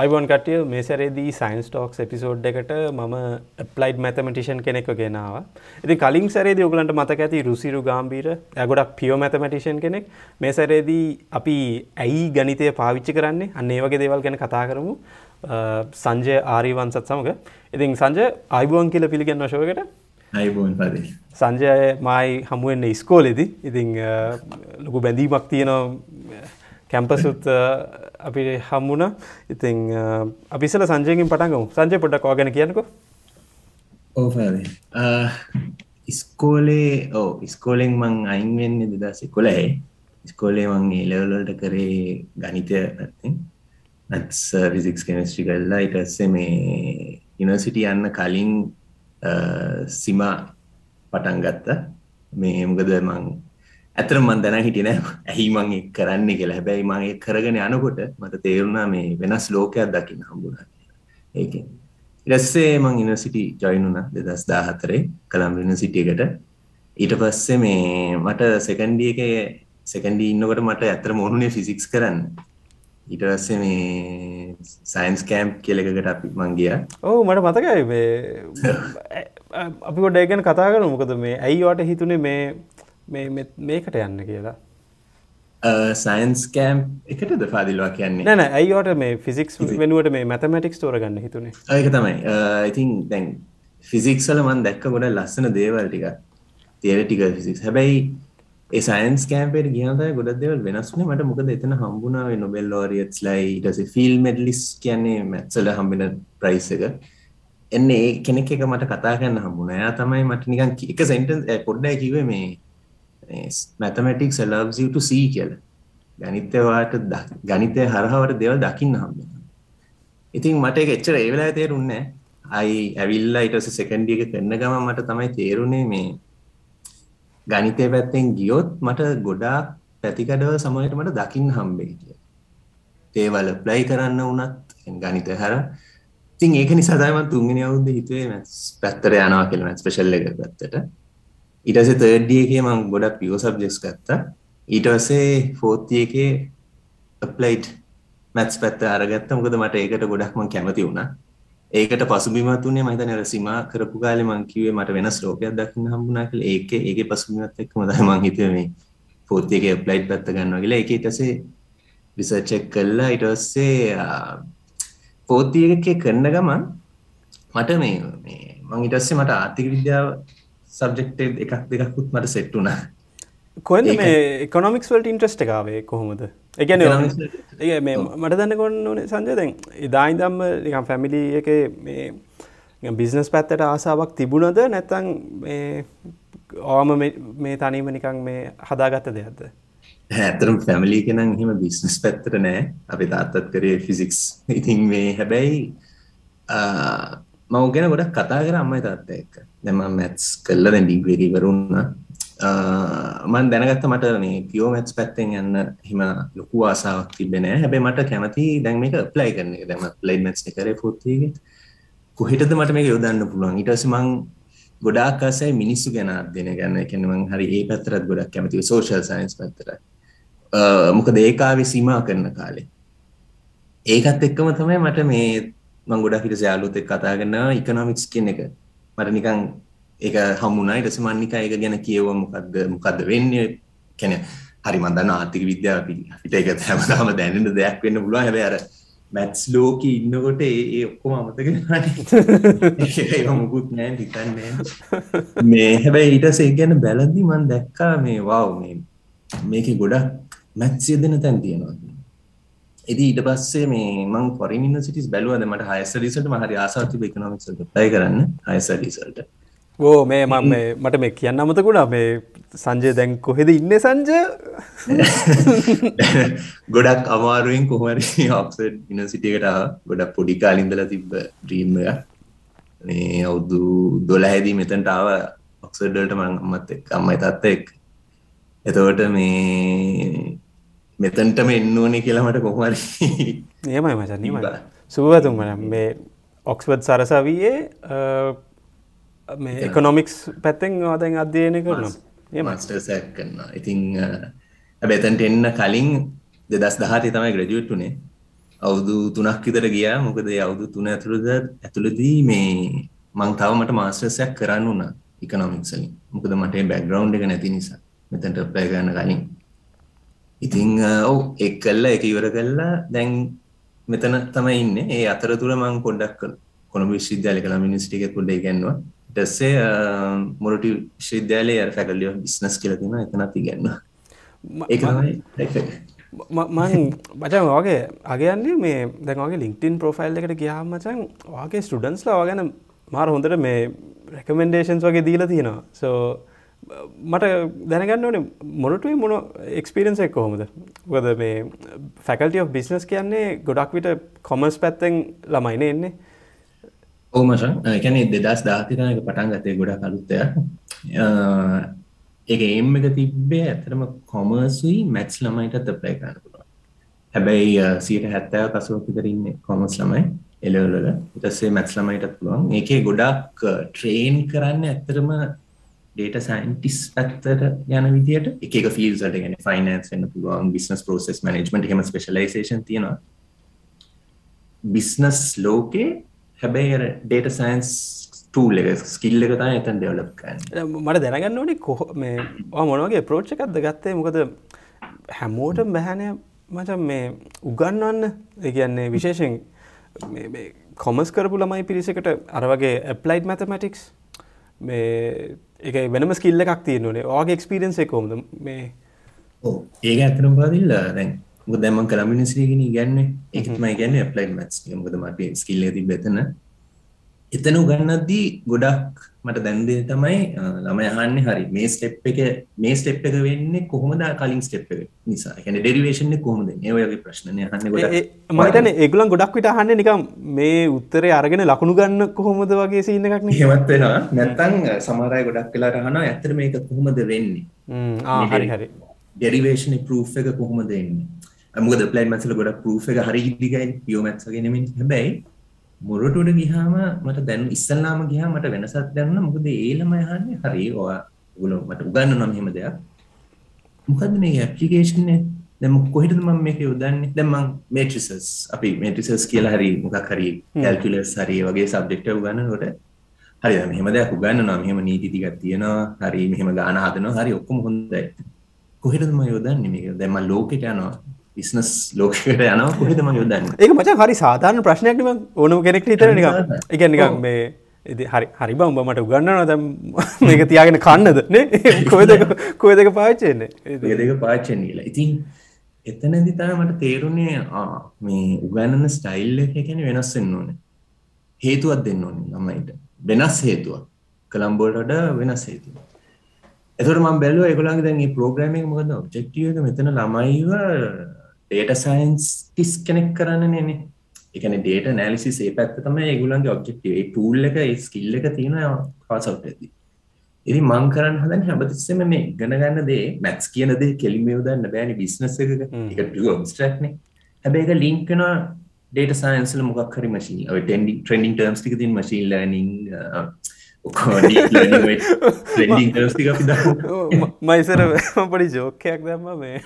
අයිබොන් කටිය මේ සැරේදී science talks episode එකට මම ප්ලයිඩ් මැතමටිෂන් කෙනෙක් ගෙනාව ඉති කලින් සැරේදී ඔගලන්ට මතක ඇති රුසිරු ගාම්බීර ඇගොඩක් පියෝ මැතමටිෂන් කෙනෙක්. මේ සැරේදී අපි ඇයි ගනිතය පාවිච්චි කරන්නේ? අන්න ඒ වගේ දේවල් ගැන කතා කරමු. සංජය ආරීවන්සත් සමඟ ඉතින් සංජය අයිබුවන් කියල අයිබෝන් පද සංජය මයි හමුවෙන්න ඉස්කෝලෙදි. ඉතිං ලොකු බැඳීමක් තියෙනවා. කැම්පසුත් අපි හම්මුණ ඉතිං අපිසල සංජයකින් පටන්ගමු සංජය පොඩක් වාගෙන කියනකෝ ඕෆද ඉස්කෝලේ ඕ ඉස්කෝලෙන් මං අයින්වෙන්න දෙදසි කොළයි ඉස්කෝලේ මං ඒලවලට කරේ ගනිතය ඇත්තින් නත්ස් විසික්ස් කෙනස්ට්‍රි කල්ලා ඉටස්සේ මේ යුනිවර්සිටි යන්න කලින් සිමා පටන් ගත්ත. මේ මොකද මං ඇතර මන් දැන හිටින ඇහි මං කරන්නේ කියලා. හැබැයි මගේ කරගෙන යනකොට මට තේරුණා මේ වෙනස් ලෝකයක් දකින්න හම්බුණා ඒක ඉරස්සේ මං ඉනිසිටි ජොයිනුන දෙදස් දාහතරේ කළම් යුනිසිටියකට ඊට පස්සේ මේ මට සෙකන්ඩිය එක සෙකන්ඩී ඉන්නකොට මට ඇතර මොනුනේ ෆිසික්ස් කරන්න. ඊට පස්සේ මේ සයින්ස් කෑම්ප් කියලෙකට අපි මංගිය ඕ මට මතකයි අපි ගොඩ ඒගැන කතා කර මොකද මේ ඇයිවාට හිතුනේ මේ මේකට යන්න කියලා. සයින්ස් කෑම් එකට පාදිල්වා කියන්නේ? නැන ඇයිවට මේ ෆිසික්ස් වෙනුවට මේ මැතමටික්ස් තෝරගන්න හිතුනේ? ඒක තමයි. ඉතින් දැන් ෆිසික්සල මන් දැක්ක ගොඩ ලස්සන දේවල් ටික තේරටික ෆිසික්ස් හැබැයි ඒ සයින්ස් කෑම්පේට ගියනතයි ගොඩක් දෙවල් වෙනස්නේ මට මොකද එතන හම්බුණාවේ නොබෙල් ලෝරියට්ස් ලයි ඊට ෆිල් මෙඩ්ලිස් කියන්නේ මැත්සල හම්බෙන ප්‍රයිස් එක. එන්නේ ඒ කෙනෙක් එක මට කතා කරන්න හම්බුණා. එයා තමයි මට නිකන් එක සෙන්ටන්ස් පොඩ්ඩයි කිව්වේ මේ මැතමටික් සලබ්සිට සී කියල. ගනිතවාට ගනිතය හරහාවට දෙවල් දකින්න හම්බෙන ඉතින් මට එච්චර ඒවෙලා තේරුන්න අයි ඇවිල්ලා ඉටස සෙකන්ඩිය එක කරන්න ගම මට තමයි තේරුණේ මේ ගනිතය පැත්තෙන් ගියොත් මට ගොඩාක් පැතිකඩව සමයට මට දකින්න හම්බේ කිය ඒවල ප්ලයි කරන්න වනත් ගනිත හර. තින් ඒක නිසාදායම තුන්ගෙන අවුද හිතුවේ මැස් පැත්තර යනවා කියල මැස් පෙශල්ල එක පැත්තට. ඊටසේ තර්ඩිය එක මං ගොඩක් පියෝ සබ්ජෙක්ස් ගත්තා. ඊටවසේ ෆෝතිය එක අප්ලයිට් මැත්ස් පැත්ත අරගත්ත. මොකද මට ඒකට ගොඩක්ම කැමති වුණා. ඒකට පසුබිමතුනේ මහිත නර සිමා කරපු කාලේ මං කිව්වේ මට වෙනස් ලෝකයක් දකින්න හම්බුණා කියලා. ඒකේ ඒකේ පසුබිමත් එක්කම තමයි මං හිතුවේ මේ ෆෝත් එකේ අප්ලයිඩ් පැත්ත ගන්නවා කියලා. ඒකේ ඊට පස්සේ රිසර්ච් එක කළා. ඊට පස්සේ ෆෝත් එකේ කරන ගමන් මට මේ මේ මං ඊට පස්සේ මට ආර්ථික විද්‍යාව සබ්ජෙක්ට එකක් දෙකක්කුත් මට සෙට්ටුන කොද මේ එකොනොමික්ස් වලට ඉන්ට්‍රස්ට එකකාවේ කොහොමද? එකන ඒ මේ මට දන්න කොන්න ඕනේ සංජය? දැන් ඉදායි දම්ම නිකම් ෆැමිලි එක මේ බිස්නස් පැත්තට ආසාාවක් තිබුණද? නැත්තං ඕම මේ තනීම නිකං මේ හදාගත්ත දෙයක්ද? ඇතරම් ෆැමිලි කෙනම් හිම බිස්නස් පැත්තට නෑ. අපි තාත්තත් කරේ ෆිසික්ස් ඉතින් මේ හැබැයි මව ගැන ගොඩක් කතා කර අම්මයි තාත්ත එක්ක. දැම මැත්ස් කල්ල දැ ඩිග්වේරි වරුන්න මන් දැනගත්ත මට මේ පියෝ මැත්ස් පැත්තෙන් යන්න හිම ලොකු ආසාාවක් තිබෙන හැබැ මට කැමති දැන් මේක ප්ලයි කරන දැම ප්ලයි මැස් කර පොත්තිගේ කොහෙටද මට මේක යොදන්න පුළුවන්? ඉටස මං ගොඩාක් අසයි මිනිස්සු ගැන දෙන ගන්න කෙනවන් හරි ඒ පැත්තරත් ගොඩක් කැමති සෝශල් සයින්ස් පැත්තර මොක දේකාවේ සීමා කරන කාලේ. ඒකත් එක්කම තමයි මට මේ මං ගොඩක් හිට යාලුත් එක් කතා කරන්න ඉකනොමික්ස් කියන එක. මට නිකං ඒක හමුණයි ඊට පස්සේ මම නිකන් ඒක ගැන කියවුවා මොකද්ද මොකද්ද වෙන්නේ? කියන්නේ හරි මම දන්නවා ආර්ථික විද්‍යාව අපිට ඒක හැමදාම දැනෙන දෙයක් වෙන්න පුළුවන්. හැබැයි අර මැත්ස් ලෝකේ ඉන්නකොට ඒ ඒ ඔක්කොම අමතක වෙනවානේ. ඒක මොකුත් නෑ හිතන්නේ මේ හැබැයි ඊට පස්සේ ඒක ගැන බැලද්දි මම දැක්කා මේ වව් මේ මේකේ ගොඩක් මැත්ස් යෙදෙන තැන් තියෙනවා. ඉති ඊට පස්සේ මේ මං ෆොරින් යුනිවර්සිටිස් බැලුවද මට හයර් ස්ටඩීස්වලට මම හරි ඉකොනොමික්ස් වලට ඇප්ලයි කරන්න හයර් ස්ටඩීස් වලට. ඕ මේ මම මේ මට මේ කියන්න අමතකුණා මේ සංජය දැන් කොහෙද ඉන්නේ සංජය? ගොඩක් අමාරුවෙන් කොහමරි ඔක්සඩ් යුනිවර්සිටියකට ගොඩක් පොඩි කාලේ ඉඳලා තිබ්බ එක මේ අවුරුදු 12 මෙතනට ආව ඔක්සඩ් වලට මම අම්මත් එක්ක අම්මයි තාත්තා එක්ක. එතකොට මේ මෙතන්ටම එන්න ඕනේ කියලා මට කොහමරි නියමයි මචන් නිම සුවතුම මේ ඔක්ස්වඩ් සරසවයේ මේ එකකොනොමික්ස් පැත්තෙන් ආදැන් අධ්‍යයනය කරන මස්ටර්සැක් කරන්න ඉතිං ඇබැතන්ට එන්න කලින් දෙදස් දහති තමයි ග්‍රජුවට්ටුනේ අවුදු තුනක් විතර ගියා. මොකද අවුදු තුන ඇතුළද ඇතුළදී මේ මං තව මට මාස්ටර්සයක් කරන්න වුණා ඉකනොමික්ස් වලින්. මොකද මට බෑග්ග්‍රවුන්ඩ් එක නැති නිසා. මෙතනට ඇප්ලයි කරන්න කලින් ඉතින් ඔව් ඒක කළා ඒක ඉවර කළා. දැන් මෙතන තමයි ඉන්නේ. ඒ අතරතුර මං පොඩ්ඩක් කොළඹ විශ්වවිද්‍යාලේ කළා එකේ පොඩ්ඩක් ඉගෙනුවා ඊට පස්සේ මොරටු ෆැකල්ටි ඔෆ් බිස්නස් කියලා තියෙනවා එතනත් තමයි මං බචන් වගේ අගයන්නේ මේ දැන්ගේ ලිින්ක්ටන් ප්‍රෝෆයිල් එකට ගියාම මචන් වගේ ස්ටඩන්ස්ලා වගැන මාර හොඳට මේ රෙකමෙන්ඩේෂන්ස් වගේ දීලා තියෙනවා. සෝ මට දැනගන්න ඕනේ මොනටුවේ මොන එක්ස්පිරන්ස එක් කොහොමද? ගොද මේ ෆැකල්ටි of බිස්නස් කියන්නේ ගොඩක් විට කොමර්ස් පැත්තෙන් ළමයින එන්නේ. ඕමශන් එකැන දෙදස් දාතිරයක පටන් ගතය ගොඩක් අලුත්තය ඒක ඒම් එක තිබ්බේ ඇතරම කොමර්සුයි මැත්ස් ළමයිටත් ප්ලයි කරන්න පුළුවන්. හැබැයි සීට හැත්තෑ පසුව පිතරන්න කොමස් ළමයි එලවලල ඉටස්සේ මැත්ස් ළමයිටත් පුළුවන්. ඒකේ ගොඩක් ට්‍රේන් කරන්න ඇත්තරම ඩේට සයින්ටිස් පැත්තර යන විදිට එක ෆිල්සට ගෙන ෆයිනන්ස් වන්න පුළුවන් බිස්නස් පෝසෙස් මනජමට හෙම ස්පෙශලයිසේෂන් තියෙනවා. බිස්නස් ලෝකේ හැබැයි ඩේට සයින්ස් ටූල් එක ස්කිල්ල එක තයි එතන් ඩෙවලප් කන්න මට දැනගන්න ඕනේ කොහ මේ මොනවගේ ප්‍රෝච්ච එකක්ද ගත්තේ? මොකද හැමෝට බැහැනය මචන් මේ උගන්නන්න එකන්නේ විශේෂෙන් කොමස් කරපු ළමයි පිරිසකට අරවගේ ඇප්ලයිට් මැතමටික්ස් මේ එක වෙනම ස්කිල්ල එකක් තියෙනනේ ඕගේ එක්ස්පිරන්ස එකෝමද මේ ඒක ඇතරම් පාදිල්ල දැන් දැම කළමිනිස්්‍රීගෙන ගැන්න එකමයි ගැන්න ඇප්ලයි් මත්ස් මොද මට ස්කිල්ල ති බෙතන එතන උගන්නද්දී ගොඩක් මට දැන්දේ තමයි ළම යහන්න හරි. මේ ස්ටෙප් එක මේ ස්ටෙප් එක වෙන්නේ කොහොමද කලින් ස්ටෙප් එක නිසා? ගැන ඩෙරිවේෂන් කොහොමද ඒවගේ ප්‍රශ්නය හන්න මතන ඒගුලන් ගොඩක්. විට අහන්න නිකම් මේ උත්තරේ අරගෙන ලකුණු ගන්න කොහොමද වගේ සින්න එකක් හෙමත්වෙනවා නැත්තං සමරය ගොඩක් කලාට හන ඇතර මේක කොහොමද වෙන්නේ? හරි හරි. ඩෙරිවේෂන් පරූ් එක කොහොමද එන්නේ අමුද ප්ලයින් මසල ගොඩක් පරූ් එක හරි දිගයි පියෝමැත්සගෙනමින් හැබැයි මොරටුට ගිහාම මට දැන් ඉස්සල්ලාම ගිහා මට වෙනසක් දැන්න මොකද ඒලම යහන්නේ හරි ඔයා ගුල මට උගන්න නම් හෙම දෙයක්. මොකද මේ ඇප්ලිකේෂන්නේ දැම කොහිට මම මේක යොදන්නේ? දැම්මං මේට්‍රිසස් අපි මේට්‍රිසස් කියලා හරි මොකක් හරි කැල්කිලස් හරි වගේ සබ්ෙක්ට උගන්නකොට හරි මෙහම දෙයක් උගන්න නම් මෙහම නීතිතිකක් තියෙනවා. හරි මෙහම ගාන හදනවා. හරි ඔක්කොම හොඳයි. කොහෙටම යොදන්නේ මේක? දැම ලෝකෙට යනවා බිස්නස් ලෝකට යනවා කොහෙතම යොදන්න? ඒක මචන් හරි සාධාරණ ප්‍රශ්නයක්ම ඕනම කෙනෙක් හිතර නික එක නිකක් මේ ඉදි හරි හරි බම්බ මට උගන්නන දැම් මේක තියාගෙන කන්නද? නේ? කොය දෙක කොය දෙක පාච්චෙන්නේ ඒ දෙක පාච්චෙන් කියලා. ඉතින් එතනදි තම මට තේරුණේ මේ උගන්නන ස්ටයිල් එක ගැන වෙනස් වෙන්න ඕනේ. හේතුවක් දෙන්න ඕනේ ළමයිට වෙනස් හේතුවක්. කළම්බෝල්ට වෙනස් හේතුව එතකොට මම බැලුවා ඒගොල්ලන්ගේ දැන් මේ ප්‍රෝග්‍රෑම් එක මොකද ඔබ්ජෙක්ටිව් එක? මෙතන ළමයිව ඩේට සයින්ස්ටිස් කෙනෙක් කරන්නනේ එකන ඩේට නෑලිසිස් ඒ පැත්ත තමයි ඒගුලන්ගේ ඔබ්ජෙක්ටව ඒ ටූල් එක ස්කිල්ල එක තියෙන පාසවට් ඇති ඉරි මං කරන්න හදන් හැබතිස්සම මේ ගණ ගන්න දේ මැත්ස් කියන දේ කෙලිම යෝදන්න බෑනි බිස්නස එක එක ොස්ටක්න හැබැ එක ලිංකන ඩේට සයින්සල මොක් හරි මශී ටෙන්ඩි ට්‍රෙන්ඩිං ටර්ම්ස් ටික තින් මශීන් ලනිං මයිසර පඩි ජෝකයක් දැම්ම මේ.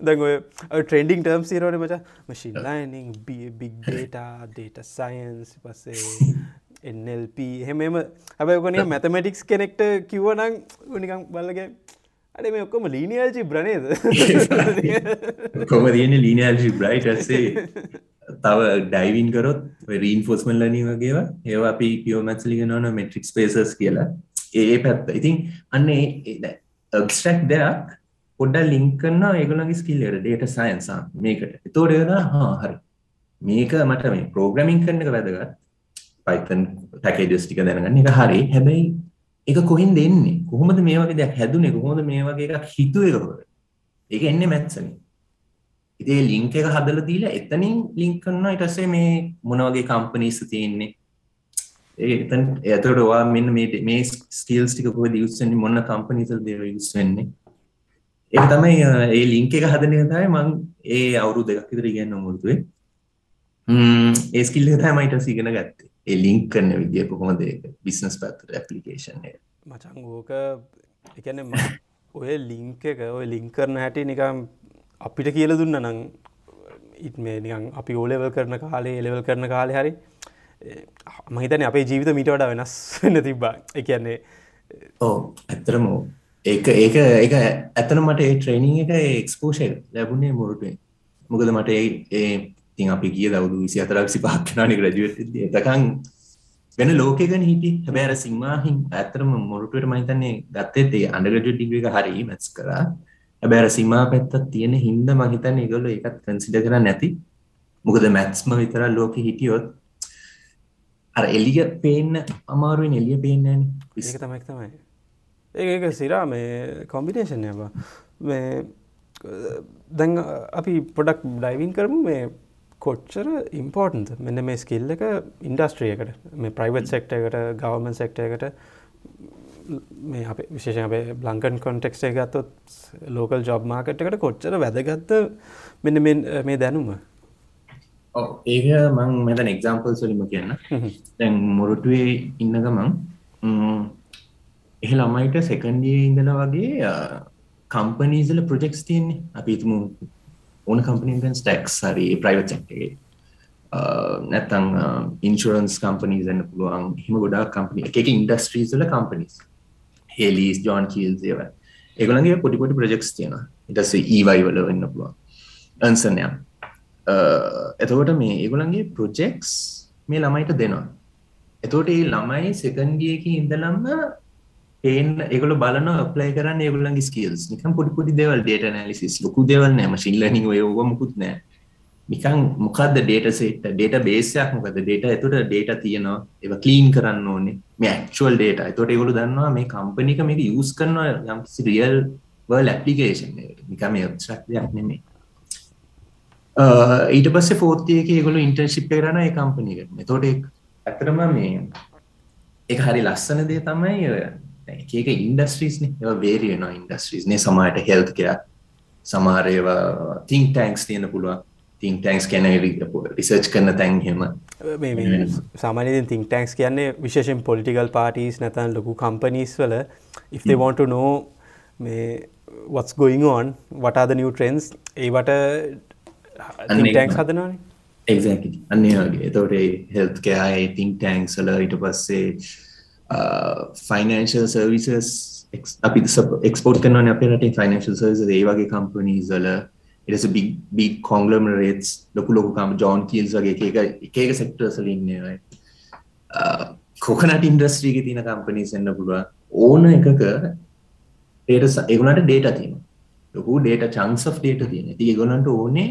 දැ ට්‍රෙන්ඩිං ටර්ම් සිරෝට මච. මශිල්ලනිං බිග්ඩේට ඩේට සයින්ස් පස්සේ එල්ප හෙමම හැබැකොන මැතමටික්ස් කෙනෙක්ට කිව්වනං උනිකම් බලග අඩ මේ ඔක්කොම ලීනියල්ජි බ්‍රනේද කොම තියෙන ලීනියල්ජි බ්‍රයිටසේ තව ඩයිවින් කරොත් රීන් ෆෝස්මල් ලනී වගේවා. ඒවා අපි පියෝමැත්ලිග නොන මෙට්‍රික් පේසස් කියලා. ඒ පැත්ත. ඉතින් අන්න ඔබස්ටක් දෙයක් පොඩ්ඩ ලිංකන්න ඒගලගේ ස්කිල්ලට ඩේට සයින්සා මේකට. එතෝඩ හා හරි. මේක මට මේ ප්‍රෝග්‍රමින් කරන එක වැදගත්. පයිතන් පැකේඩස්ටික දැනගන්න එක හරි. හැබැයි එක කොහින් දෙන්නේ කොහොමද මේ වගේ දෙයක් හැදුනේ? කොහොමද මේ වගේ එකක් හිතුව එකකොට ඒක එන්නේ මැත්සනේ ඉතින් ලින්ක් එක හදලා දීලා එතනින් ලින්ක් කරනවා. ඊට පස්සේ මේ මොන වගේ කම්පනීස් තියෙන්නේ? ඒ එතන එතකොට ඔයා මෙන්න මේ මේ ස්කිල්ස් ටික කොහෙද යූස් වෙන්නේ? මොන කම්පනීස් වලද ඒවා යූස් වෙන්නේ? ඒක තමයි ඒ ලින්ක් එක හදන එක තමයි මම ඒ අවුරුදු දෙකක් විතර ඉගෙන උමුරුතුවේ ම්ම් ඒ ස්කිල් එක තමයි ඊට පස්සේ ඉගෙන ගත්තේ. ඒ ලින්ක් කරන විදිය කොහොමද බිස්නස් පැත්තට ඇප්ලිකේෂන් මචං ඕක කියන්නේ ඔය ලින්ක් එක ඔය ලින්ක් කරන හැටි නිකන් අපිට කියල දුන්න නං ඉත් මේ නිකන් අපි ඕලෙවල් කරන කාලේ එලෙවල් කරන කාලෙ හරි මහිතන අපේ ජීවිත මිට වඩා වෙනස් වෙන්න තිබ්බා. එකන්නේ ඕ ඇත්තරම ඒක ඒක ඒක ඇතන මට ඒ ට්‍රේනිං එක එක්ස්පෝෂය ලැබුණේ මුරුටුවෙන්. මොකද මට ඒ තින් අපි කිය දවුදු විසි අතරක් සි පාක්කනානි ග්‍රජුවට් එතකං වෙන ලෝකෙගන හිටි හැබැර සිංමාහින් ඇතරම මොරුටුවට මහිතන්නේ ගත්තේ අන්ඩගජ ඩිග්‍රික හරි මැස් කර. හැබැර සිමා පැත්තත් තියෙන හින්ද මහිතන්න ඒගොල්ල එකත් කන්සිඩ කර නැති. මොකද මැත්ස්ම විතර ලෝක හිටියොත්. අර එලිය පේන්න අමාරුවෙන් එලිය පේන්නන විසි තමයි තමයි. ඒ ඒක සිරා මේ කොම්බිනේෂන් යබ මේ දැන් අපි පොඩක් ඩයිවින් කරමු. මේ කොච්චර ඉම්පෝර්ටන්ද මෙන්න මේ ස්කිල් එක ඉන්ඩස්ට්‍රියකට මේ ප්‍රයිවට් සෙක්ට එකට ගවර්මන් සෙක්ට එකට මේ අප විශේෂ අපේ බ්ලංකන් කොන්ටෙක්ස්ේ ගත්තොත් ලෝකල් ජොබ් මාකට් එකට කොච්චර වැදගත්ත මෙන්න මේ දැනුම? ඒක මං මෙතන එක්සාම්පල් සොලිම කියන්න. දැන් මොරටුවේ ඉන්න ගමන් එහ ළමයිට සෙකන්ඩිය ඉඳල වගේ කම්පනීසල ප්‍රජෙක්ස් තියන්නේ. අපිතුමු ඕන කම්පනීෙන් ස්ටක්ස් හරි ප්‍රයිවට් සෙක්ටගේ නැත්තං ඉන්ශරන්ස් කම්පනීස් එන්න පුළුවන්. හිම ගොඩා කම්පනි එක. ඉන්ඩස්ට්‍රීස්ල කම්පනිස් හෙලිස් ජෝන් කීල්සේව ඒගලගේ පොටිපොටි ප්‍රජෙක්ස් තියෙන ඉටස ඒවයි වල වෙන්න පුළුවන්. අන්සනයම් එතකොට මේ ඒගොලන්ගේ ප්‍රොජෙක්ස් මේ ළමයිට දෙනවා. එතෝට ඒ ළමයි සෙකන්ඩියක ඉඳලම්ම පේන් ඒගොල බලන අප්ලයි කරන්න ඒගොල්ලන්ගේ ස්කල්ස් නිකම් පොඩිපොඩි දෙවල් ඩේට නැලිසිස් ලොකු දෙවල් නෑම ශිල්ලනින් යෝග මුකුත් නෑ. නිකං මොකක්ද ඩේට සේට ඩේට බේසයක් මොකද ඩේට ඇතුට ඩේට තියෙනවා ඒව කලීන් කරන්න ඕනේ. මේ ඇක්චුවල් ඩේට එතොට ඒගොලු දන්නවා මේ කම්පනික මේක යස් කරනවා යම්සි රියල් වල් ඇපලිකේෂන් නිකම ක්යක් නෙමේ ඊට පස්සේ ෆෝර්තියක ඒගොලු ඉන්ටර්ශිප් කරන ඒ කම්පනික තොට ඇතරම මේ එක හරි ලස්සන දේ තමයි ඒක ඉන්ඩස්ට්‍රීස්න ඒ වේරියන ඉන්ඩස්ට්‍රීස්නේ සමහට හෙල්ත් කෙයක් සමාරයවා තිං ටැන්ක්ස් තියෙන පුළුවන්. තිං ටැන්ක්ස් කැන රිසර්ච් කරන තැන් හෙම සාමානයෙන් තිං ටැන්ක්ස් කියන්නේ විශේෂෙන් පොලිටිකල් පාටස් නැතන් ලොකු කම්පනීස් වල to know මේ on what are the new trends ඒවට ටැන්ක්ස් හදනවානේ. එක්සැක්ලි අන්නේ වගේ. එතවට හෙල්ත් කෑයි තිං ටැන්ක්ස් වල ඊට පස්සේ ෆයිනන්ශල් සර්විසස් අපි එක්ස්පෝට් කරන අප රට ෆයිනන්ශල් සර්ස ඒ වගේ කම්පනීස්වල ඉටස බික් බික් කොංගලම රේටස් ලොකු ලොකුකම ජෝන් කියල්ස් වගේ එක එක සෙක්ටර්සලින්නේ කොකනට ඉන්ඩස්ට්‍රීක තින කම්පනී එන්න පුළුව ඕන එකක ඩේට එගුණට ඩේට තියෙන ලොකු ඩේට චන්ස් of ඩේට තියෙන ති ගොලන්ට ඕනේ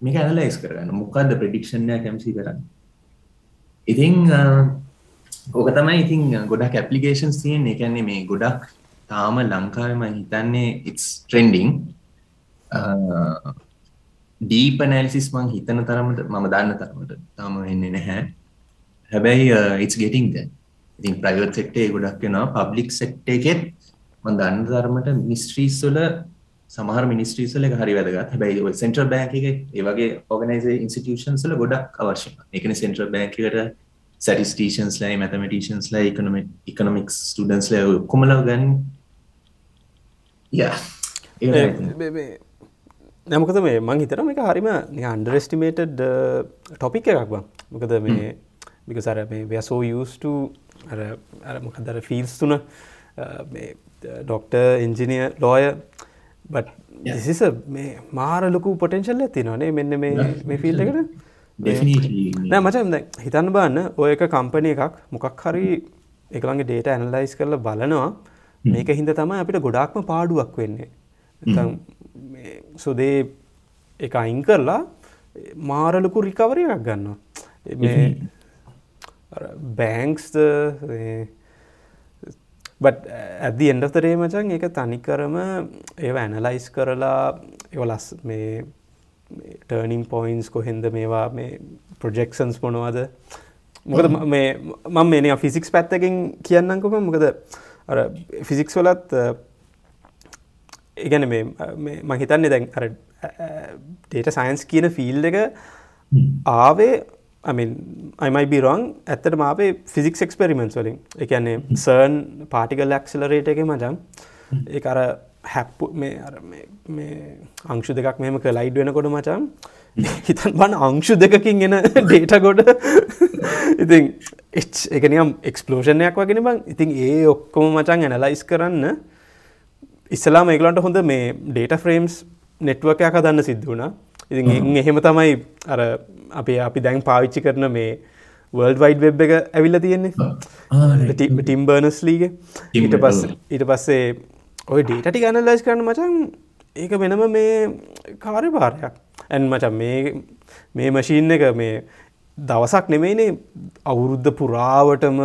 මේක ඇනලයිස් කරන්න මොකක්ද ප්‍රඩික්ෂණය කැම්සි කරන්න? ඉතිං ඕක තමයි ඉතින් ගොඩක් ඇපලිකේෂන්ස් තියෙන් එකන්නේ මේ ගොඩක් තාම ලංකාවම හිතන්නේ ඉස් ට්‍රෙන්ඩිං ඩීපනෑල්සිස් මං හිතන තරමට මම දන්න තරමට තාම එන්නේ නැහැ. හැබැයි ඉස් ගෙටිංද ඉතින් ප්‍රයිවට් සෙක්ටේ ගොඩක් වෙනවා. පබ්ලික් සෙක්ට එකෙත් මන් දන්න තරමට මිස්ට්‍රීස්වල සමහර මිනිස්ට්‍රීසල හරි වැදගත්. හැබැයි සෙන්ට්‍ර බෑක එක ඒවගේ ඕගනයිස ඉන්ස්ටිටියෂන්සල ගොඩක් අවශ්‍ය එකන සෙන්ට්‍ර බෑකට සැටිස්ටේෂන්ස්ලයි මැතමටිෂන්ස්ලා එකනම එකනොමික්ස් ස්ටඩන්ස්ල කොමල ගන්න නැමකද මේ මං හිතරම එක හරිම අන්ඩරස්ටිමේටඩ් ටොපික් එකක් බං මොකද මේ මික සර මේ වැසෝ යස්ට මොකදර ෆිල්ස් තුන ඩොක්ට එන්ජිනිය ලෝය බට සිස මේ මාර ලොකු පොටෙන්ශල් ඇති නොනේ මෙන්න මේ ෆිල් එකට නෑ. මචන් හිතන්න බන්න ඔය එක කම්පනය එකක් මොකක් හරි එකළගේ ඩේට ඇනලයිස් කරල බලනවා. මේක හින්ද තමයි අපිට ගොඩාක්ම පාඩුවක් වෙන්නේ. සුදේ එක අයින් කරලා මාරලොකු රිකවරයක් ගන්න මේ බෑංක්ස් බට ඇදදි එන්ඩතරේ මචන් එක තනිකරම ඒ ඇනලයිස් කරලා එවලස් මේ ටර්නිං පොයින්ස් කොහෙන්ද මේවා මේ ප්‍රොජෙක්ෂන්ස් මොනවාද? මොකද මේ මම මේ ෆිසික්ස් පැත්තකින් කියන්නකොම මොකද ෆිසික්ස් වලත් ඉගැන මේ මහිතන්නේ දැන් අර ඩේට සයින්ස් කියන ෆිල් එක ආවේ අයිමයි බිරොන් ඇත්තට මාපේ ෆිසික් එක්ස්පෙරිමෙන්ස් වලින්. එකන්නේ සර්න් පාටිකල් ලක්සලරේට එක මචන් ඒ අර හැප්පු මේ අර මේ අංශු දෙකක් මෙම කලයිඩ් වෙනකොට මචන් හිතන් බන්න අංශු දෙකකින් එන ඩේට ගොඩ ඉතින් එකනියම් එක්ස්පලෝෂණයක් වගෙන බං ඉතින් ඒ ඔක්කොම මචන් ඇනලයිස් කරන්න ඉස්සලා මේකලන්ට හොඳ මේ ඩේට ෆ්‍රේම්ස් නෙට්වකයක් හදන්න සිද්ධ වුණා. ඉතින් එහෙම තමයි අර අපේ අපි දැන් පාවිච්චි කරන මේ වර්ල්ඩ් වයිඩ් වෙබ් එක ඇවිල්ල තියෙන්නේ. ටිම් බර්නස්ලීග ඊට පස්ස ඊට පස්සේ ඔය ඩේටටි ගන්න ලයිස් කරන්න මචන් ඒක වෙනම මේ කාරය භාරයක් ඇන් මචන් මේ මේ මශීන් එක මේ දවසක් නෙමෙයිනේ අවුරුද්ධ පුරාවටම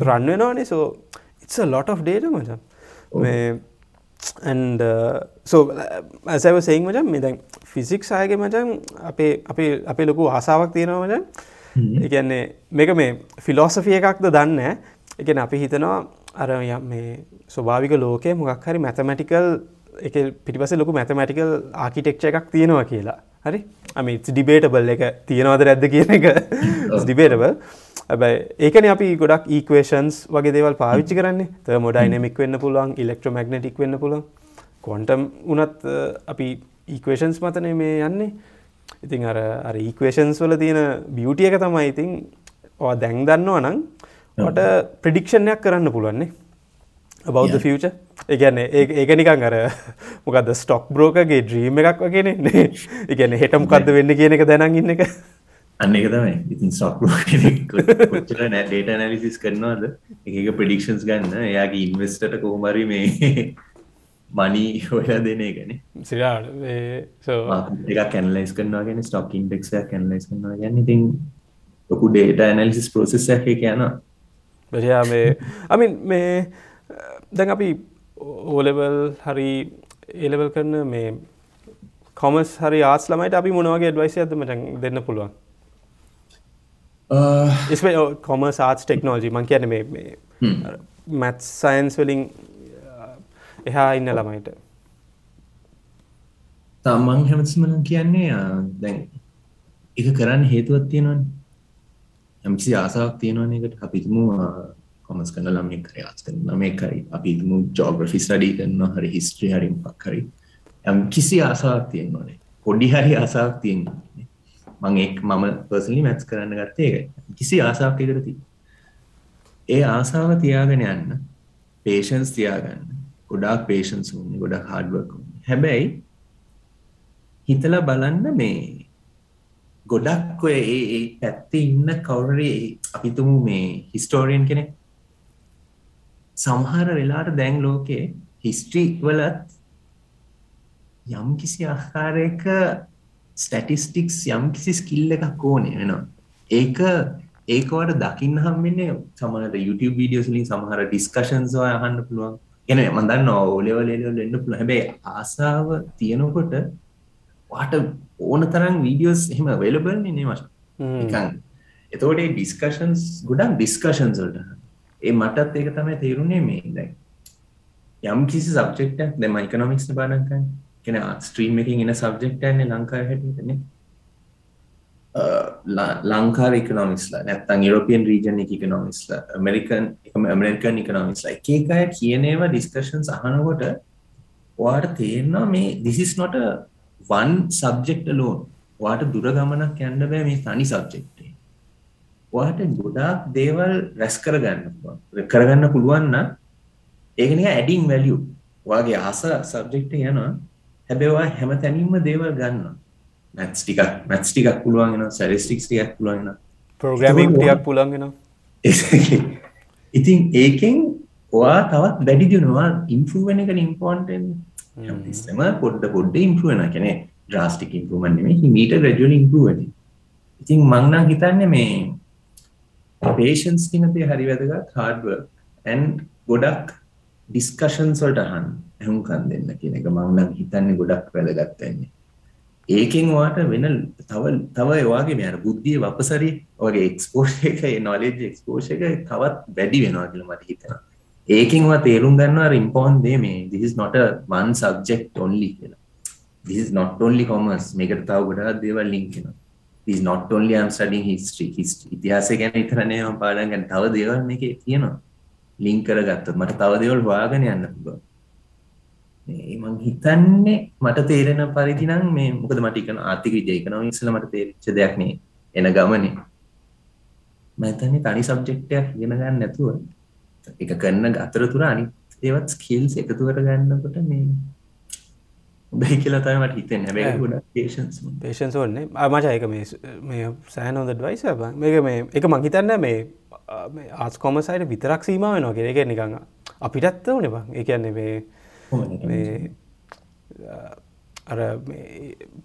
රන්වෙනවානේ සෝ ඉත්ස ලොට of ඩේට මචන්. මේ and සෝ ඇසව සෙයින් මචන් මේ දැන් ෆිසික් සයගේ මචන් අපේ අපේ අපේ ලොකු ආසාාවක් තියෙනවා මචන්. එකන්නේ මේක මේ ෆිලෝසෆිය එකක්ද දන්න එකන අපි හිතනවා අර මේ ස්වභාවික ලෝකය මොකක් හරි මැතමැටිකල් එක පිටිපස ලොකු මැතමැටිකල් ආකිටෙක්ෂ එකක් තියෙනවා කියලා. හරි? අමි ඩිබේටබල් එක තියෙනවද රැද්ද කියන එක. ඩිබේටබල් ඇබයි ඒකන අපි ගොඩක් ඊක්වේෂන්ස් වගේ දේවල් පාවිච්චි කරන්නේ. ත මොඩයිනමික් වෙන්න පුළුවන් ඉලෙක්ට්‍රමගනටික් වෙන්න පුළුවන්. කොන්ටම් උනත් uh, අපි ඊක්වේෂන්ස් මතන මේ යන්නේ. ඉතින් අර අර ඊක්වේෂන්ස් වල තියෙන බියුටිය එක තමයි ඉතින් ඔ දැන් දන්නවා නම් ට ප්‍රඩික්ෂණයක් කරන්න පුළුවන්නේ බෞද්ධ ෆියච එකන්නේ ඒක නිකං අර මොකද ස්ටොක් බ්‍රෝකගේ ඩ්‍රීම එකක් වගෙන එකන හෙටමකක්ද වෙන්න කියන එක දැනන් ඉන්න එක. අන්න එක තමයි. ඉතින් සොක්චර නෑ ඩේට නැලිසිස් කරනවාද? එක ප්‍රඩික්ෂන්ස් ගන්න. එයාගේ ඉන්වස්ටට කොහමරි මේ මනී හොලා දෙන එකන සිරාට එක කැනලයිස් කරනවා ගැන ස්ටොක් ඉන්ඩෙක්ෂයක් කැනලයිස් කරනවා ගැන ඉතින් ලොකු ඩේට ඇනලිසිස් ප්‍රසෙස් එක කියන බරයා මේ අමින් මේ දැන් අපි ඕලෙවල් හරි ඒලෙවල් කරන මේ කොමස් හරි ආස් ළමයිට අපි මොනවගේ ඩවයිසි ඇතමට දෙන්න පුළුවන්? ඉස්ම කොම සාස් ටෙක්නෝජි මං කියන මේ මැත් සයින්ස් වලින් එහා ඉන්න ළමයිට. තමන් හැමතිමන කියන්නේ දැන් එක කරන්න හේතුවත් තියෙනවන යම්කිසි ආසාවක් තියෙනවන එකට අපිතුම කොමස් කන ළම කරයාස් කරන මේකයි අපිතුම ජෝග්‍රෆි ස්ටඩී කරන්න හරි හිස්ට්‍රී හරි පක් හරි. යම් කිසි ආසාවක් තියෙන්නවනේ පොඩි හරි ආසාවක් තියෙන්නේ මං එක් මම පර්සලි මැත්ස් කරන්න ගත්තේ එක කිසි ආසාවක් එකරති ඒ ආසාව තියාගෙන යන්න පේෂන්ස් තියාගන්න. ගොඩාක් පේෂන්ස් වන්නේ ගොඩක් හාඩුවක් හැබැයි හිතලා බලන්න මේ ගොඩක් ඔය ඒ පැත්තේ ඉන්න කවුරේ අපිතුමු මේ හිස්ටෝරියන් කෙනෙක්. සමහර වෙලාට දැන් ලෝකේ හිස්ට්‍රී වලත් යම් කිසි ආකාරයක ස්ටටිස්ටික්ස් යම් කිසි ස්කිල්ල එකක් ඕනේ වෙනවා. ඒක ඒකවට දකින්න හම්බෙන්නේ සමහට YouTube වීඩියෝස් වලින් සමහර ඩිස්කෂන්ස් ඔය අහන්න පුළුවන්. එන මම දන්නවා ඕ ලෙවල් ලෙවල් එන්න පුළුවන්. හැබැයි ආසාව තියෙනකොට වාට ඕන තරම් වීඩියෝස් එහෙම අවైలබල් නේ මචං නිකන් එතකොට මේ ඩිස්කෂන්ස් ගොඩක් ඩිස්කෂන්ස් වලට. ඒ මටත් ඒක තමයි තේරුනේ මේ දැන් යම් කිසි සබ්ජෙක්ට් එකක් දැන් මම ඉකොනොමික්ස් නේ පාඩම් කරන්නේ. කෙන ස්ට්‍රීම් එකින් එන සබ්ජෙක්් න්නේ ලංකාව හැටනේ ලංකාව ඉකනොමිස්ලා නැත්තන් යුරෝපියන් රීජන් එක ඉකනොමිස්ලා ඇමරිකන් එකම ඇමරිකන් ඉකනොමිස්ලා එකකය කියනේවා ඩිස්කශන් සහනකොට වාට තේරනවා මේ this is not one subject alone වාට දුර ගමනක් යන්න බෑ මේ තනි සබ්ජෙක්ටේ වාට ගොඩාක් දේවල් රැස් කරගන්න කරගන්න පුළුවන්න ඒකනක ඇඩිං වැලියු වගේ ආස සබ්ජෙක්ට යනවා. හැබැවා හැම තැනීම දේවල් ගන්න මැත්ස් ටිකක් මැත්ස් ටිකක් පුළුවන්ගෙන සැරිස්ටික්ස් ටිකක් පුළුවන්ගෙන ප්‍රෝග්‍රමික් ටියක් පුළන්ගෙන ඉතින් ඒකෙන් ඔයා තවත් වැඩි දියුණවා ඉන්ෆුවෙන එක ඉම්පෝන්ටෙන් Mm. ම පොඩ්ඩ පොඩ්ඩ ඉම්පුුවන කෙනෙ ්‍රස්ටික් ඉම්පුමන්ේ හිමීට රජල ඉම්පුුවන ඉතින් මංනම් හිතන්න මේ පේෂන්ස් තිනතේ හරි වැදගත්. හාඩුව ඇන් ගොඩක් ඩිස්කෂන් සොල්ට අහන් ඇහුම්කන් දෙන්න කියන එක මංනම් හිතන්නේ ගොඩක් වැදගත්තන්නේ ඒකෙන් වාට වෙන තව තව ඒවාගේ මෙයාර බුද්ධිය වපසරි වගේ එක්ස්පෝෂ එක නොලෙජ් එක්ස්පෝෂ එක තවත් වැඩි වෙනවා කියල මට හිතෙන ඒකින්වා තේරුම් ගන්නවා ඉම්පෝන් දේ මේ this not one subject only කියලා. This is not only commerce. මේකට තව ගොඩාක් දේවල් ලින්ක් වෙනවා. This is not only I'm studying history. History ඉතිහාසය ගැන විතර නෙවෙයි මම පාඩම් ගන්න තව දේවල් මේකේ තියෙනවා. ලින්ක් කරගත්තොත් මට තව දේවල් හොයාගෙන යන්න පුළුවන්. මං හිතන්නේ මට තේරෙන පරිදිනම් මේ මොකද මට එකන ආර්ථික විද්‍යාව ඉකනොමික්ස්ල මට තේරිච්ච දෙයක් නේ එන ගමනේ. මම හිතන්නේ තනි සබ්ජෙක්ට් එකක් ඉගෙන ගන්න නැතුව එක කරන අතරතුර අනිත් ඒවත් ස්කිල්ස් එකතු කර ගන්නකොට මේ හොඳයි කියලා තමයි මට හිතෙන්නේ. හැබැයි ගොඩක් පේෂන්ස් පේෂන්ස් ඕන්නේ මච එක මේ මේ සෑන හොඳ ඩවයිස මේක මේ එක මං හිතන්න මේ ආස් කොමසයිට විතරක් සීම වෙනවා කෙරෙක නිකඟ අපිටත්ත ඕන බං. එකන්නේ මේ අර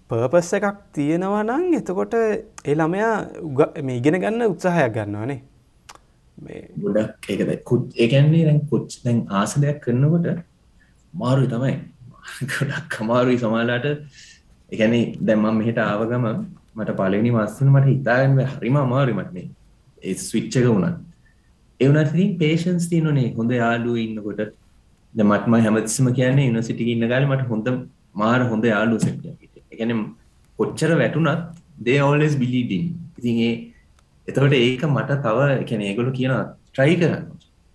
පර්පස් එකක් තියෙනවා නම් එතකොට ඒ ළමයා මේ ඉගෙන ගන්න උත්සාහයක් ගන්නවානේ ගොඩක් ඒකද කුත් ඒකන්නේ දැන් කුච් දැන් ආස දෙයක් කරනකොට මාරුයි තමයි. ගොඩක් අමාරුයි සමාලාට එකැනේ දැම්මම් මෙහෙට ආව ගම මට පලනි මස්සන මට හිතාගන්න හරිම අමාරු මට මේ. ඒ ස්විච්චක වුණත්. එවනතින් පේෂන්ස් තියනනේ. හොඳ යාලුව ඉන්නකොට. ද මටම හැමතිසම කියන්නේ ඉනසිටි ඉන්න ගල මට හොඳ මාර හොඳ යාලු සැට එකන කොච්චර වැටුනත් දේ ඔලස් බිලිඩින් ඉතින් ඒ එතකොට ඒක මට තව එකන ඒගොලු කියන ට්‍රයි කරන්න.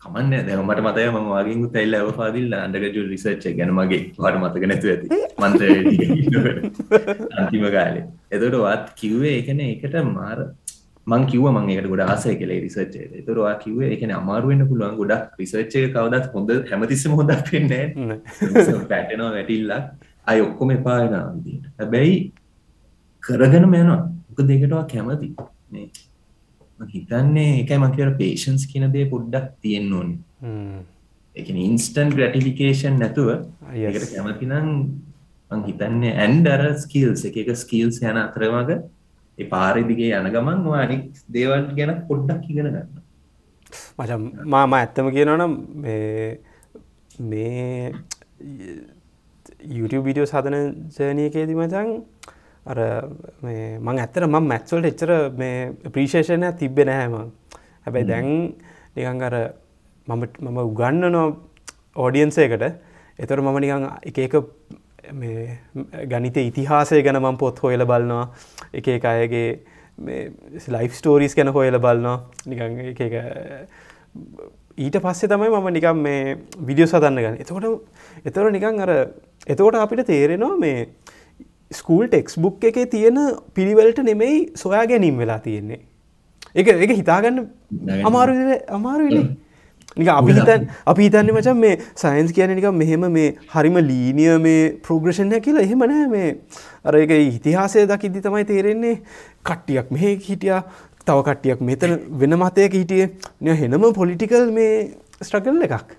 කමන්න දැ මට මතය ම වගේ තැල්ල ඇව පාදිල් අන්ඩගජු රිසර්ච් ගැන මගේ වට මතක නැතු ඇති. මන්ත අන්තිම කාලේ. එතට වත් කිව්වේ එකන එකට මාර මං කිව මං එකට ගොඩ ආසය කලේ රිසර්ච් එතුරවා කිවේ එකන අමාරුවෙන්න්න පුළුවන් ගොඩක් රිසර්ච් එක කවදත් හොඳ හැමතිස්සම හොඳක් පෙන්නේ පැටනවා වැටිල්ලක්. අය ඔක්කොම එපායන අන්දීට හැබැයි කරගෙන මයනවා එක දෙකටවා කැමති හිතන්නේ එකයි මකර පේෂන්ස් කියන දේ පොඩ්ඩක් තියෙන්න ඕනි. එක ඉන්ස්ටන් ග්‍රටිලිකේෂන් නැතුව ඒකට කැමතිනම් හිතන්නේ ඇන්ඩර ස්කිල්ස් එක එක ස්කිල්ස් යන අතරමග ඒ පාරිදිගේ යන ගමන් අනික් දේවල් ගැන පොඩ්ඩක් ඉගෙන ගන්න. මචම් මාම ඇත්තම කියනනම් මේ YouTube විඩියෝ සාධන ජනයකේදී මචන් අර මං ඇත්තර මං මැත්සල්ට එච්චර මේ ප්‍රීශේෂණය තිබ්බෙන හැම හැබැයි දැන් නිකං අර මම මම උගන්නනො ඕඩියන්සේකට එතොර මම නිකං එක එක ගනිත ඉතිහාසය ගැන මං පොත් හොයල බලනවා. එක එක අයගේ ලයිෆ් ස්ටෝරිස් ගැන හොයල බලනවා. නිකං එක ඊට පස්සේ තමයි මම නිකම් මේ විඩියෝ සදන්න ගන්න. එතකොට එතොර නිකං අර එතකොට අපිට තේරෙනවා මේ ස්කූල් ටෙක්ස් බුක් එක තියෙන පිළිවලට නෙමෙයි සොයා ගැනීම් වෙලා තියෙන්නේ. එක එක හිතාගන්න අමාරු අමාරුවිලේ නික අපි හිතන් අපි හිතන්නේ මචන් මේ සයින්ස් කියන නික මෙහෙම මේ හරිම ලීනිය මේ ප්‍රෝග්‍රෂණය කියලා. එහෙම නෑ මේ අර එක ඉතිහාසය දකිද්දි තමයි තේරෙන්නේ. කට්ටියක් මෙහෙ හිටිය තව කට්ටියක් මෙතන වෙන මතයක හිටිය. නිය හෙනම පොලිටිකල් මේ ස්ට්‍රගල් එකක්.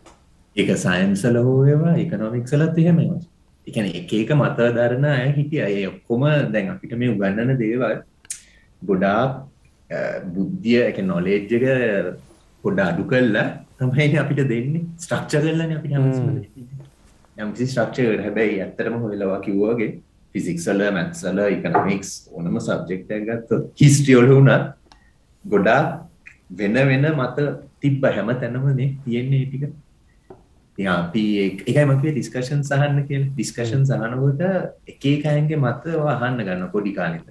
එක සයින්සල හෝයවා එකනොමික්සලත් එහෙම එකන එක එක මත දරන අය හිටිය. අය ඔක්කොම දැන් අපිට මේ උගන්නන දේවල් ගොඩා බුද්ධිය එක නොලේජ්ජක පොඩ අඩු කල්ලා තමයි අපිට දෙන්නේ. ස්ට්‍රක්ච කරලන අපි යම්සි ස්ට්‍රක්ෂ හැබැයි ඇත්තරම හොලවා කිව්වාගේ ෆිසික්සල මැත්සල ඉකනමික්ස් ඕනම සබ්ජෙක්ට ගත්ත හිස්ටියෝල වුණත් ගොඩා වෙන වෙන මත තිබ්බ හැම තැනමනේ තියෙන්නේ ටික අපි එකයි මකේ ඩිස්කෂන් සහන්න කියල. ඩිස්කෂන් සහනකොට එකේ කයන්ගේ මත අහන්න ගන්න පොඩි කාලෙත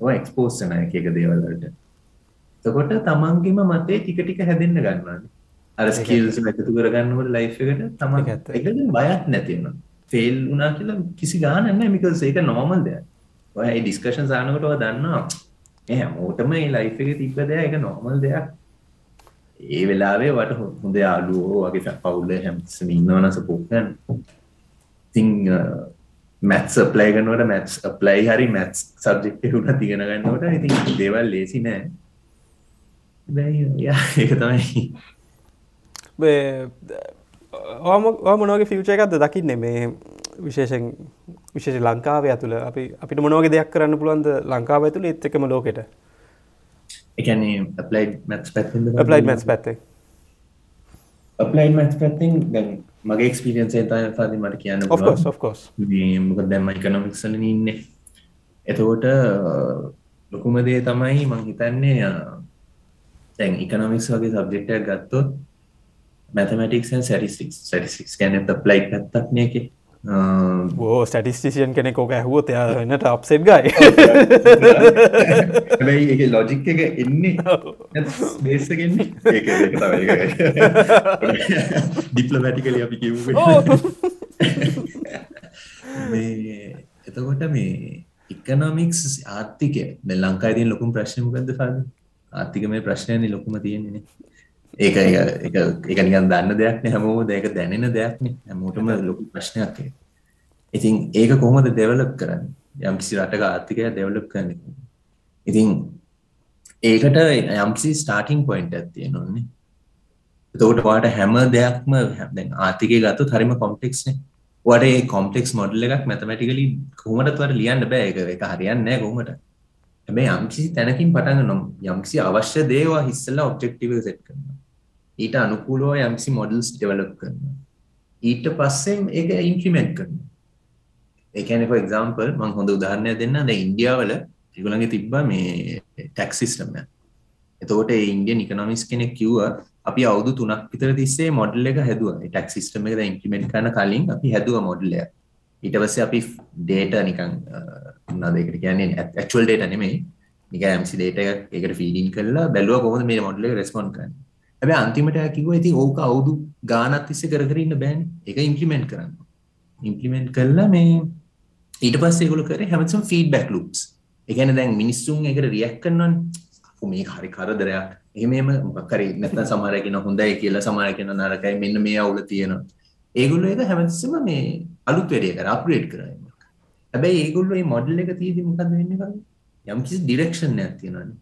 එක්ස්පෝස්සන එක දේවල්ලට තකොට තමන්ගේම මතේ ටික ටික හැදෙන්න්න ගන්නන්න අර ස්කිල්ස් ඇතු කරගන්නවට ලයිෆ්කට තම එක බයක් නැතිවන්න ෆෙල් වනා කියලා කිසි ගානන්න මිකල් ඒක නෝමල් දෙයක්. ඔය ඩිස්කෂන් සානකටව දන්නවා එහ මෝටම ලයිෆ් එක තිබ්බ දෙයක් එක නෝමල් දෙයක් ඒ වෙලාවේ වට හොඳ යාලුවෝ වගේ පවුල්ල හැමසම ඉන්නවන සපෝකන් තිං මැත්ස් ප්ලයි ගනවට මැත්ස් ප්ලයි හරි මැත්ස් සබ්ජෙක්් හුන තිගෙන ගන්නවට ඉතින් දේවල් ලේසි නෑ. ඒක තමයි. ඕම මොනගේ ෆිවච එකක්ද දකින්න? මේ විශේෂෙන් විශේෂ ලංකාව ඇතුළ. අපි අපිට මොනවගේ දෙයක් කරන්න පුළුවන්ද ලංකාව ඇතුළ? එත් එකම ලෝකෙට. එකන්නේ අප්ලයිඩ් මැත්ස් පැත්තිද අප්ලයිඩ් මැත්ස් පැත්තේ අප්ලයිඩ් මැත්ස් පැත්තිං දැන් මගේ එක්ස්පිරියන්සේ තය පාදි මට කියන්න ඔෆ්කෝස් මොක දැම එකනොමික්සල ඉන්න එතකොට ලොකුම දේ තමයි මං හිතන්නේ තැන් ඉකනොමික්ස් වගේ සබ්ජෙක්ටයක් ගත්තොත් මැතමටික්න් සැරිසික් සැරිසික් ගැන ප්ලයි් පැත්තක්නය එක ඕ ස්ටටිස්ටිසියන් කෙනෙ ෝක ඇහුවොත් එයා එන්නට අප්සෙට් ගයි. හැබැයි ලොජික් එක එන්නේ බේසගෙන්නේ ඩිප්ලමැටිකල අපි කිව්වේ මේ එතකොට මේ ඉකනොමික්ස් ආර්ථිකය. තියෙන ලොකුම ප්‍රශ්නේ මොකද්ද ෆාදි ආර්ථිකමය ප්‍රශ්නයනේ ලොකුම තියෙන්නේ ඒක ඒක නිකන් දන්න දෙයක් නේ හැමෝම ඒක දැනෙන දෙයක් නේ හැමෝටම ලොකු ප්‍රශ්නයක්. ඉතින් ඒක කොහොමද ඩෙවලොප් කරන්නේ? යම්කිසි රටක ආර්ථිකය ඩෙවලොප් කරන්නේ. ඉතින් ඒකට යම්කිසි ස්ටාර්ටින් පොයින්ට් එකක් තියෙනවනේ. එතකොට ඔයාට හැම දෙයක්ම දැන් ආර්ථිකය ගත්තොත් හරිම කොම්ප්ලෙක්ස් නේ. ඔයාට මේ කොම්ප්ලෙක්ස් මොඩල් එකක් මැතමැටිකලි කොහොමදත් ඔයාට ලියන්න බෑ ඒක ඒක හරියන්නේ කොහොමද? හැබැයි යම්කිසි තැනකින් පටන් ගන්නවා යම්කිසි අවශ්‍ය දේ ඔයා ඉස්සෙල්ලා ඔබ්ජෙක්ටිව් එක සෙට් කරනවා. ඊට අනුකූලව යම්කිසි මොඩල්ස් ඩෙවලොප් කරනවා. ඊට පස්සේ ඒක ඉම්ප්ලිමන්ට් කරනවා. ඒ කියන්නේ for example මම හොඳ උදාහරණයක් දෙන්නම්. දැන් ඉන්දියාවල ඒගොල්ලන්ගේ තිබ්බා මේ ටැක්ස් සිස්ටම් එක. එතකොට ඒ ඉන්දියන් ඉකොනොමික්ස් කෙනෙක් කිව්වා අපි අවුරුදු 3ක් විතර තිස්සේ මොඩල් එක හැදුවා. ඒ ටැක්ස් සිස්ටම් එක දැන් ඉම්ප්ලිමන්ට් කරන කලින් අපි හැදුවා මොඩල් එක. ඊට පස්සේ අපි ඩේටා නිකන් මොනවද ඒකට කියන්නේ ඇක්චුවල් ඩේටා නෙමෙයි. නිකන් MC ඩේටා එකක් ඒකට ෆීඩ් ඉන් කරලා බැලුවා කොහොමද මේ මොඩල් එක රෙස්පොන්ඩ් කරන්නේ. හැබැයි අන්තිමට කිව්වා ඉතින් ඕක අවුරුදු ගානක් තිස්සේ කර කර ඉන්න බෑනේ. ඒක ඉම්ප්ලිමන්ට් කරන්න. ඉම්ප්ලිමන්ට් කළා මේ ඊට පස්සේ ඒගොල්ලෝ කරේ හැමතිස්සම ෆීඩ්බැක් ලූප්ස්. ඒ කියන්නේ දැන් මිනිස්සුන් ඒකට රියැක්ට් කරනවනේ. අපු මේක හරි කරදරයක්. එහෙම එහෙම මොකක් හරි නැත්නම් සමහර අය කියනවා හොඳයි කියලා සමහර අය කියනවා නරකයි මෙන්න මේ අවුල තියෙනවා. ඒගොල්ලෝ ඒක හැමතිස්සම මේ අලුත් වැඩේ කරා අප්ග්‍රේඩ් කරා. හැබැයි ඒගොල්ලෝ මේ මොඩල් එක තියදී මොකද වෙන්නේ කරන්නේ? යම් කිසි ඩිරෙක්ෂන් එකක් තියෙනවානේ.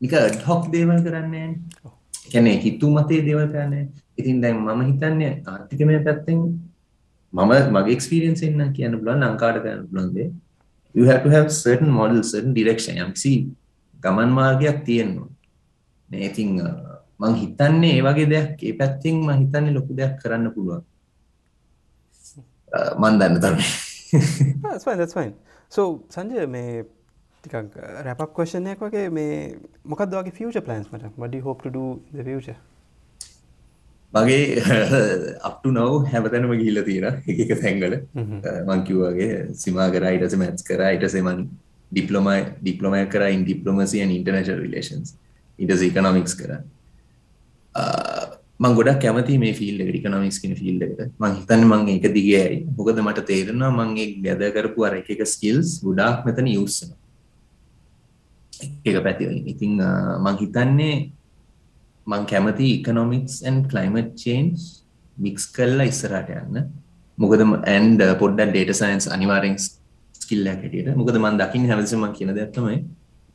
නික ඇඩ් හොක් දේවල් කරන්නේ නැහැ. කියන්නේ හිතු මතේ දේවල් කරන්නේ. ඉතින් දැන් මම හිතන්නේ ආර්ථිකමය පැත්තෙන් මම මගේ එක්ස්පීරියන්ස් එකෙන් කියන්න පුළුවන් ලංකාවට කරන්න පුළුවන් දේ you have to have certain models certain direction යම්කිසි ගමන් මාර්ගයක් තියෙනවා. නේ ඉතින් මං හිතන්නේ ඒ වගේ දෙයක් ඒ පැත්තෙන් මං හිතන්නේ ලොකු දෙයක් කරන්න පුළුවන්. මන් දන්න තරමේ. that's fine that's fine. so Sanjaya මේ ටිකක් රැපක් කොෂණයක් වගේ මේ මොකක්ද වගේ ෆියචර් ප්ලන්ස් මට? What do you hope to do in the future? මගේ අප්ටු නව් හැමතැනම ගිහිල්ලා තියෙන එක එක තැන්වල. මං කිව්වාගේ සිමා කරා පස්සේ මැත්ස් කරා ඊට පස්සේ මං ඩිප්ලෝමා ඩිප්ලෝමා කරා in diplomacy and international relations ඊට පස්සේ ඉකොනොමික්ස් කරා. මං ගොඩක් කැමති මේ ෆිල්ඩ් එකට ඉකොනොමික්ස් කියන ෆිල්ඩ් එකට. මං හිතන්නේ මං ඒක දිගේ ඇයි? මොකද මට තේරෙනවා මං ඒ ගැද කරපු අර එක එක ස්කිල්ස් ගොඩාක් මෙතන යූස් වෙනවා එක පැති වලින් ඉතින් මං හිතන්නේ මං කැමති economics and climate change mix කල්ලා ඉස්සරට යන්න. මොකද ඇන්ඩ පොඩ්ඩ ඩේට සයින්ස් අනිවාරෙන් ස්කිල්ල හැටියට. මොකද මන් දකිින් හැමසම කියන දැත්තමයි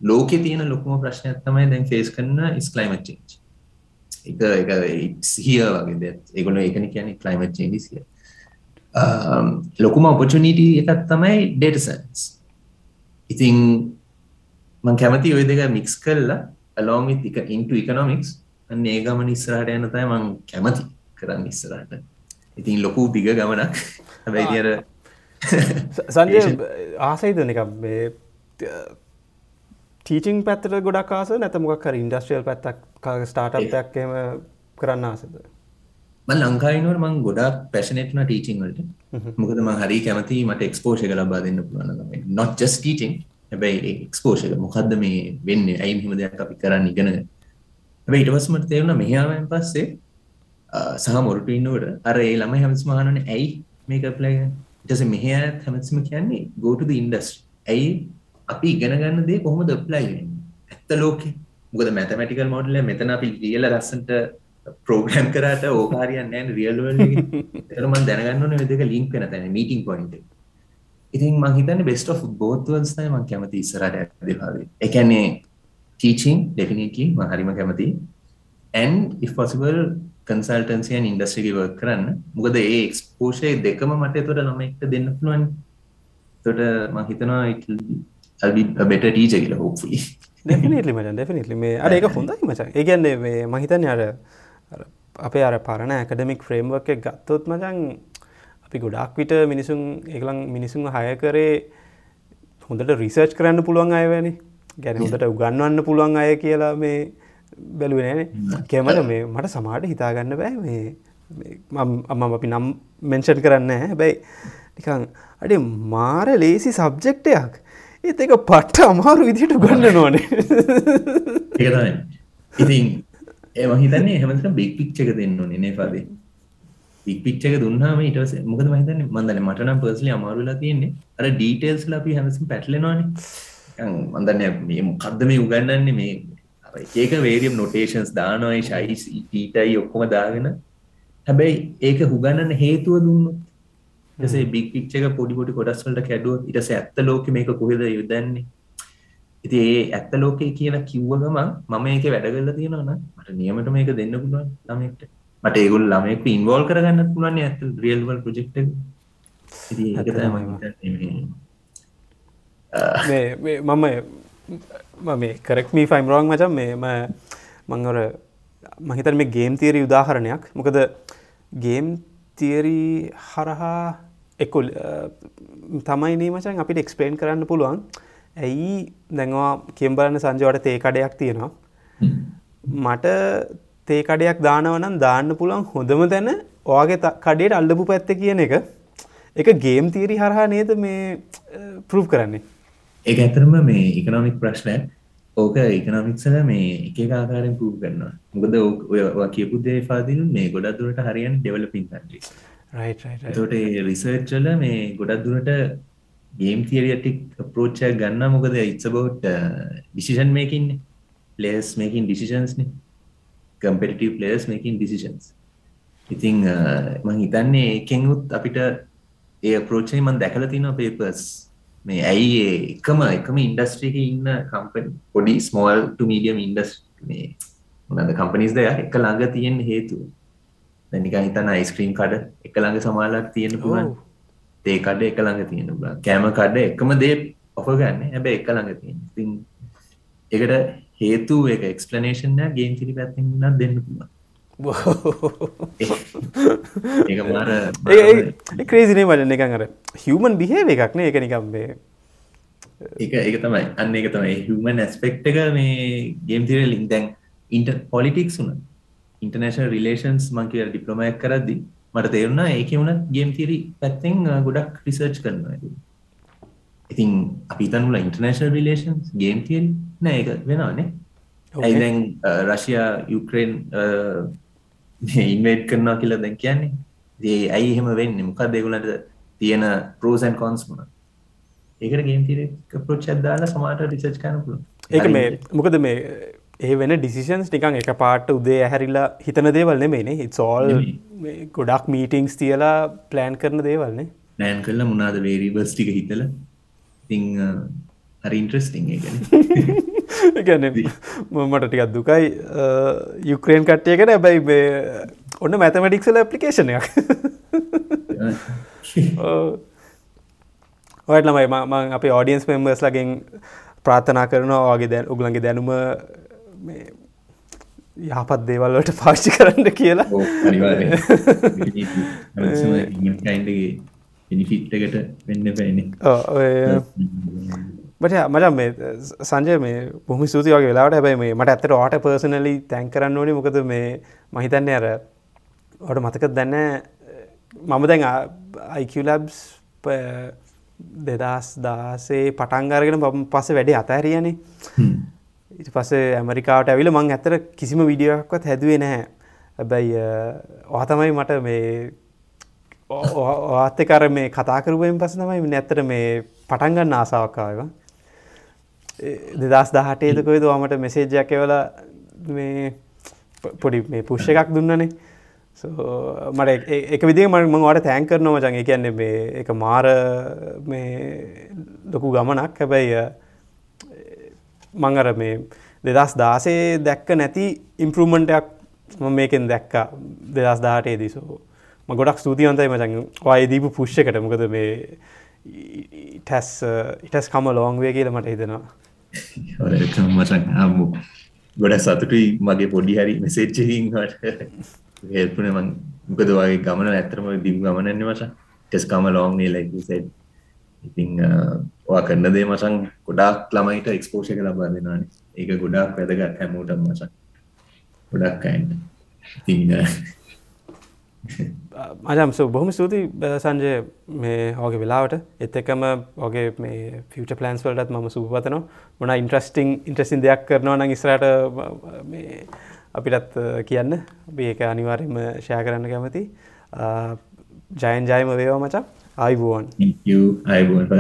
ලෝකෙ තියෙන ලොකුම ප්‍රශ්නයක් තමයි දැන් ෆේස් කරන්න ඉස් කලයිමට චේන්ච් එක එක සිහිය වගේ දෙ ඒගොල ඒකන කියන කලයිමට චේන්ස් කිය ලොකුම ඔපචනිට එකත් තමයි ඩේට සයින්ස් ඉතිං මං කැමති ඔය දෙක මික්ස් කල්ලා along with into economics අන්න ඒ ගමන ඉස්සරහට යන තමයි මං කැමති කරන්න ඉස්සරහට. ඉතින් ලොකු දිග ගමනක්. හැබැයි තියර සංජය ආසයිද නිකම් මේ ටීචිං පැත්තට ගොඩක් ආස නැත මොකක් හරි ඉන්ඩස්ට්‍රියල් පැත්තක් ස්ටාර්ට්යක් එම කරන්න ආසද? මං ලංකායිනුවට මං ගොඩක් පැශනෙට්න ටීචිං වලට. මොකද මං හරි කැමති මට එක්ස්පෝෂ එක ලබා දෙන්න පුළුවන් නොත් ජස් ටීචිං හැබැයි එක්ස්පෝෂ එක මොකක්ද මේ වෙන්න? ඇයි හිම දෙයක් අපි කරන්න ඉගෙන හැබැයි ඊට පස්සේ මට තේරුණා මෙහාවෙන් පස්සේ සහ මොරටු ඉන්නකොට අර ඒ ළමයි හැමතිස්සම අහනනේ ඇයි මේක ඇප්ලයි කරන්නේ ඊට පස්සේ මෙහා හැමතිස්සම කියන්නේ the industry. ඇයි අපි ඉගෙන ගන්න දේ කොහොමද ඇප්ලයි වෙන්නේ? ඇත්ත ලෝකේ. මොකද මැතමැටිකල් මොඩල් මෙතන අපි රියල් ලස්සන්ට ප්‍රෝග්‍රෑම් කරාට ඕක හරියන්නේ නැහැ රියල් වර්ල්ඩ් එකේ. ඒතර මම දැනගන්න ඕනේ මේ දෙක ලින්ක් වෙන තැන මීටින් පොයින්ට් ඉතින් මම හිතන්නේ best of both worlds තමයි මම කැමති ඉස්සරහට යද්දී ඒ කියන්නේ teaching definitely මම හරිම කැමතියි. And if possible consultancy and industry එකේ work කරන්න. මොකද ඒ exposure දෙකම මට ඒතකොට ළමයින්ට දෙන්න පුළුවන් ඒතකොට මම හිතනවා it will be I'll be a better teacher කියලා hopefully. Definitely මචං definitely. මේ අර ඒක හොඳයි මචං ඒ කියන්නේ මේ මම හිතන්නේ අර අපේ අර පරණ ඇකඩමික් ෆ්‍රේම්වර්ක් එක ගත්තොත් මචං අපි ගොඩක් විට මිනිසුන් ඒගලන් මිනිසුන් හය කරේ හොඳට රිසර්ච් කරන්න පුළුවන් අයවැනි ගැන හොඳට උගන්වන්න පුළුවන් අය කියලා මේ බැලුවනෑන කැමට මේ මට සමාට හිතාගන්න බෑ. මේ අම්ම අපි නම් මෙන්ෂන් කරන්න හැබැයි නිකං අඩේ මාර ලේසි සබ්ජෙක්ටයක් ඒත් එක පට්ට අමාරු විදිට ගන්න නොනේ ඉතින් ඒ හිතන්නේ හැමතට බික් පික්්චක දෙන්න නේ පදේ පික්පික්ච එක දුන්නාම ඉටස මොකද මහිතන්න මන්දන මටනම් පර්සලි අමාරුලා තියෙන්නේ. අර ඩීටේල්ස් අපි හැමසි පැටලෙනවානේ. මන්දන්න මේ මොකක්ද මේ උගන්නන්නේ මේ ඒක වේරියම් නොටේෂන්ස් දානොයි ශයිස් ඊටයි ඔක්කොම දාගෙන. හැබැයි ඒක හුගන්නන්න හේතුව දුන්න සේ බික් පික්ච එක පොඩි පොඩි කොටස්වලට කැඩුව ඉටස ඇත්ත ලෝක මේක කොහෙද යුදන්නේ? ඉති ඒ ඇත්ත ලෝකේ කියලා කිව්ව ගමන් මම ඒක වැඩගල්ල තියෙනවන මට නියමට මේක දෙන්න පුළුවන් ළමෙක්ට මට ඒගොල්ලෝ ළමයෙක්ව ඉන්වෝල්ව් කරගන්නත් පුළුවන් නේ ඇත්තට රියල් වර්ල්ඩ් ප්‍රොජෙක්ට් එක. ඉතින් ඒක තමයි මම මම මම මේ කරෙක්ට් මී ෆයිම් රෝං මචං මේ මම මම හිතන්නේ මේ ගේම් තියරි උදාහරණයක්. මොකද ගේම් තියරි හරහා එකොල් තමයි නේ මචං අපිට එක්ස්පලේන් කරන්න පුළුවන්. ඇයි දැන්වා කියම් බලන්න සංජවට තේ කඩයක් තියෙනවා. මට තේ කඩයක් දානවනම් දාන්න පුළුවන් හොඳම තැන ඔයාගේ කඩේට අල්ලපු පැත්ත කියන එක. එක ගේම් තීරි හරහා නේද මේ පෘප් කරන්නේ? ඒ ඇතරම මේ ඉකනොමික් ප්‍රශ්නය ඕක ඉකනොමික්සල මේ එක ආකාරෙන් පූ කරනවා. මොකද ඔය කියපු දේ පාදින මේ ගොඩක් දුරට හරියන් ඩෙවලපින් කන්ට්‍රි තොට රිසර්ච්චල මේ ගොඩක් දුරට ගේම් තිරියටික් ප්‍රෝච්චය ගන්න මොකද ඉත්ස බෝට් ඩිසිෂන් මේකින් ලේස් මේකින් ඩිසිෂන්ස්නේ කම්පෙටිටව පලේස් මේකින් ඩිසිෂන්ස් ඉතිං මං හිතන්නේ ඒකෙන්ුත් අපිට ඒ ප්‍රෝච්චය මන් දැකල තින පේපර්ස් මේ ඇයි එකම එකම ඉන්ඩස්ට්‍රියක ඉන්න කම්ප පොඩි ස්මෝල් මීඩියම් ඉන්ඩස් මේ මොනද කම්පනිස් දෙයක් එක ළඟ තියෙන හේතුව. දැනික හිතන අයිස්ක්‍රීම් කඩ එක ළඟ සමාලක් තියෙන පුළුවන්. තේ කඩ එක ළඟ තියෙන පුලන් කෑම කඩ එකම දේ ඔෆ ගන්න. හැබැ එක ළඟ තියෙන තින් එකට හේතු එක එක්ස්පලනේෂන්ය ගේම් තිරි පැත්තින්න දෙන්න පුළුවන්. ඒ ක්‍රේසිනේ වලන එකන් අර හිවමන් බිහේ එකක්නේ එක නිකම්බේ එක ඒක තමයි. අන්න එක තමයි. හමන් ඇස්පෙක්් එක මේ ගේම් තිර ලිින් දැන් ඉන්ට පොලිටික්ස් වුන ඉන්ටර්නේශල් රිලේෂන්ස් මංකිව ඩිප්ලොමයක් කරද්දි මට තේරුණා ඒක වුණ ගේම් තිරි පැත්තෙන් ගොඩක් රිසර්ච් කරනවා. ඉතින් අපි තනුල ඉන්ටර්නේශල් රිලේෂන්ස් ගේම් තිරි නෑ ඒක වෙනවානේ ඇයි දැන් රශයා යුක්‍රේන් ඉන්වේට් කරනවා කියලා දැන් කියන්නේ? ඒ ඇයි එහෙම වෙන්න? මොකක් දෙගුලට තියෙන පරෝසන් කොන්ස් මුණ ඒකට ගේම් තිර ප්‍රෝච් දාලා සමාට රිසර්ච් කන පුළ ඒක මේ මොකද මේ ඒ වෙන ඩිසිෂන්ස් නිකන් එක පාට උදේ ඇහැරිලා හිතන දේවල් නෙමේනේ හිත්සෝල් ගොඩක් මීටිංස් තියලා ප්ලෑන් කරන දේවල්න්නේ නෑන් කරලා මුණද වේරීබස් ටික හිතල? තිං හරි ඉන්ට්‍රස්ටිං ගැන ගැන මට ටිකත් දුකයි. යුක්‍රේන් කට්ටියකට ඇබැයි ඔන්න මැතමටික්සල ඇපලිකේෂනයක් ඔයට ළමයි මං අප ඔඩියන්ස් මෙම්බර්ස් ලගෙන් ප්‍රාථනා කරනවා වගේ දැන් උගලන්ගේ දැනුම යහපත් දේවල්වලට පාච්චි කරන්න කියලා. පිනිිෆිට්කට වෙන්න පැන මට මට මේ සංජය මේ බොහම සූති වගේ වෙලාට හැබයි මේ මට ඇත්තට ඕට පර්සනලි තැන් කරන්න ඕනි. මොකද මේ මහිතන්නේ අර ඔට මතක දැන්න මම දැන් අයිකලබ්ස් දෙදස් දාසේ පටන්ගරගෙන බම පස වැඩේ අතඇරියනේ ඉට පසේ ඇමරිකාවට ඇවිල මං ඇතර කිසිම විඩියක්වත් හැදුවේ නැහැ. හැබැයි ඔහතමයි මට මේ ඔත්තකර මේ කතාකරුවෙන් පස තමයි නැත්තර මේ පටන්ගන්න ආසාාවක්කාව දෙදස් දහටේදකොයිද මට මෙසේජයක් එවල මේ පොඩි මේ පුෂ්ෂ එකක් දුන්නනේ. මට එක විදි මට මට තෑන් කරනව. ජං කියන්නේ මේ එක මාර මේ ලොකු ගමනක්. හැබැයි මංගර මේ දෙදස් දාසේ දැක්ක නැති ඉම්පරමෙන්ටයක් මේකෙන් දැක්ක දෙදස් දාටේ දිසෝ ම ගොඩක් ස්තුතිවන්තයි මචන් වාය දීපු පුෂ්ෂකට මොකද මේ ටැස් ඉටස් කම ලෝංවේ කියල මට හිතෙනවා. මචන් හම්මු ගොඩ සතුටුයි මගේ පොඩි හරි මෙසේච්චහින්ට හෙල්පුන මං මොකද වගේ ගමන ඇතරම දිම් ගමනන්න මචන් ටෙස් කම ලෝංනේ ලැක්සෙට් ඉතිං වා කරන්න දේ මචන් ගොඩක් ළමයිට එක්ස්පෝෂක ලබා දෙෙනවාන ඒක ගොඩක් වැදගත් හැමෝටම් මචන් ගොඩක් අයින්න ඉතිං අජම්ස බොහම ස්තුති සංජය මේ හෝගේ වෙලාවට. එත් එකම ඔගේ මේ ෆිට පලන්ස් වලටත් ම සුපතන මොන ඉන්ට්‍රස්ටිං ඉන්ට්‍රසින් දෙයක් කරනවා නං ඉස්රට අපිටත් කියන්න. ඒක අනිවාර්යම ෂය කරන්න කැමති. ජයන් ජයම වේවා මචක් අයිබුවන් අයිබෝන් ප